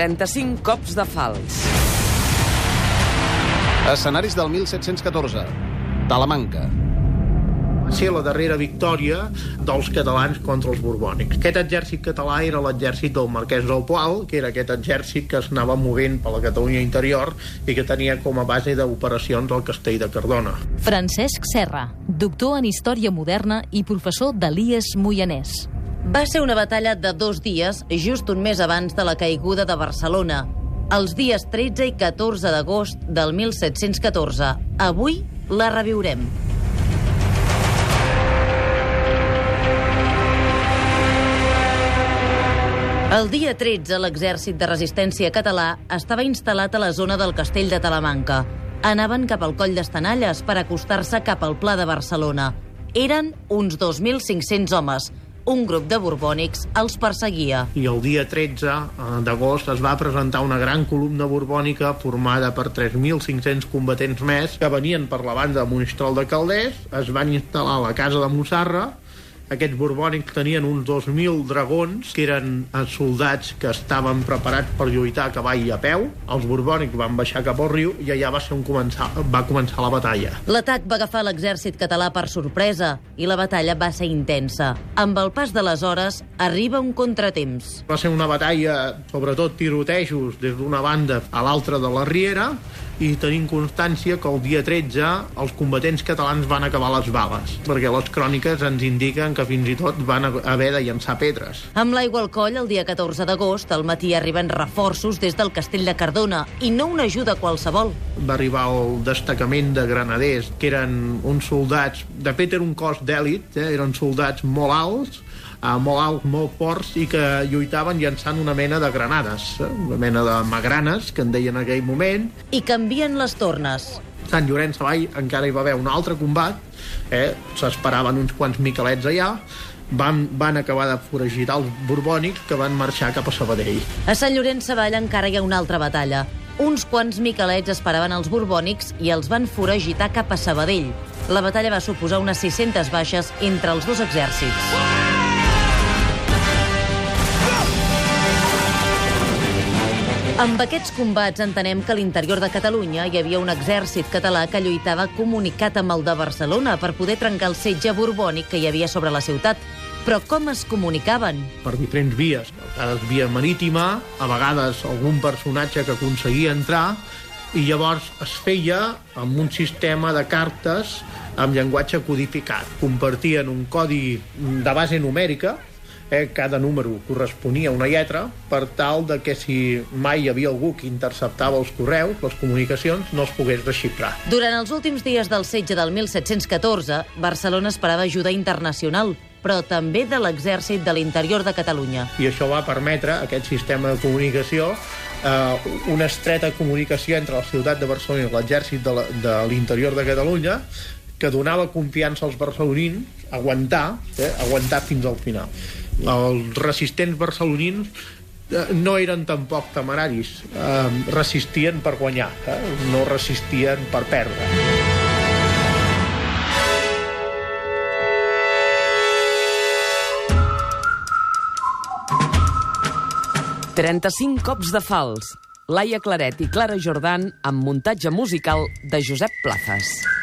35 cops de fals. Escenaris del 1714. Talamanca. Va ser la darrera victòria dels catalans contra els borbònics. Aquest exèrcit català era l'exèrcit del marquès del Poal, que era aquest exèrcit que es anava movent per la Catalunya interior i que tenia com a base d'operacions al castell de Cardona. Francesc Serra, doctor en Història Moderna i professor d'Elies Moianès. Va ser una batalla de dos dies, just un mes abans de la caiguda de Barcelona, els dies 13 i 14 d'agost del 1714. Avui la reviurem. El dia 13, l'exèrcit de resistència català estava instal·lat a la zona del castell de Talamanca. Anaven cap al coll d'Estanalles per acostar-se cap al pla de Barcelona. Eren uns 2.500 homes. Un grup de borbònics els perseguia. I el dia 13 eh, d'agost es va presentar una gran columna borbònica formada per 3.500 combatents més que venien per la banda de Monistrol de Calders, es van instal·lar a la casa de Mossarra aquests borbònics tenien uns 2.000 dragons, que eren soldats que estaven preparats per lluitar a cavall i a peu. Els borbònics van baixar cap al riu i allà va, ser un començar, va començar la batalla. L'atac va agafar l'exèrcit català per sorpresa i la batalla va ser intensa. Amb el pas de les hores, arriba un contratemps. Va ser una batalla, sobretot tirotejos, des d'una banda a l'altra de la Riera, i tenim constància que el dia 13 els combatents catalans van acabar les bales, perquè les cròniques ens indiquen que fins i tot van haver de llançar pedres. Amb l'aigua al coll, el dia 14 d'agost, al matí arriben reforços des del castell de Cardona, i no una ajuda qualsevol. Va arribar el destacament de granaders, que eren uns soldats, de fet era un cos d'èlit, eh? eren soldats molt alts, eh, molt alts, molt forts i que lluitaven llançant una mena de granades, eh? una mena de magranes, que en deien en aquell moment. I canvien les tornes. Sant Llorenç Savall encara hi va haver un altre combat, eh? s'esperaven uns quants miquelets allà, van, van acabar de foragitar els borbònics que van marxar cap a Sabadell. A Sant Llorenç Savall encara hi ha una altra batalla. Uns quants miquelets esperaven els borbònics i els van foragitar cap a Sabadell. La batalla va suposar unes 600 baixes entre els dos exèrcits. Amb aquests combats entenem que a l'interior de Catalunya hi havia un exèrcit català que lluitava comunicat amb el de Barcelona per poder trencar el setge borbònic que hi havia sobre la ciutat. Però com es comunicaven? Per diferents vies, a vegades via marítima, a vegades algun personatge que aconseguia entrar, i llavors es feia amb un sistema de cartes amb llenguatge codificat. Compartien un codi de base numèrica, eh, cada número corresponia a una lletra per tal de que si mai hi havia algú que interceptava els correus, les comunicacions, no es pogués desxifrar. Durant els últims dies del setge del 1714, Barcelona esperava ajuda internacional, però també de l'exèrcit de l'interior de Catalunya. I això va permetre, aquest sistema de comunicació, eh, una estreta comunicació entre la ciutat de Barcelona i l'exèrcit de la- de l'interior de Catalunya, que donava confiança als barcelonins aguantar, eh, aguantar fins al final. Els resistents barcelonins eh, no eren tampoc temeraris, resistien per guanyar, eh, no resistien per perdre. 35 cops de fals. Laia Claret i Clara Jordan amb muntatge musical de Josep Plazas.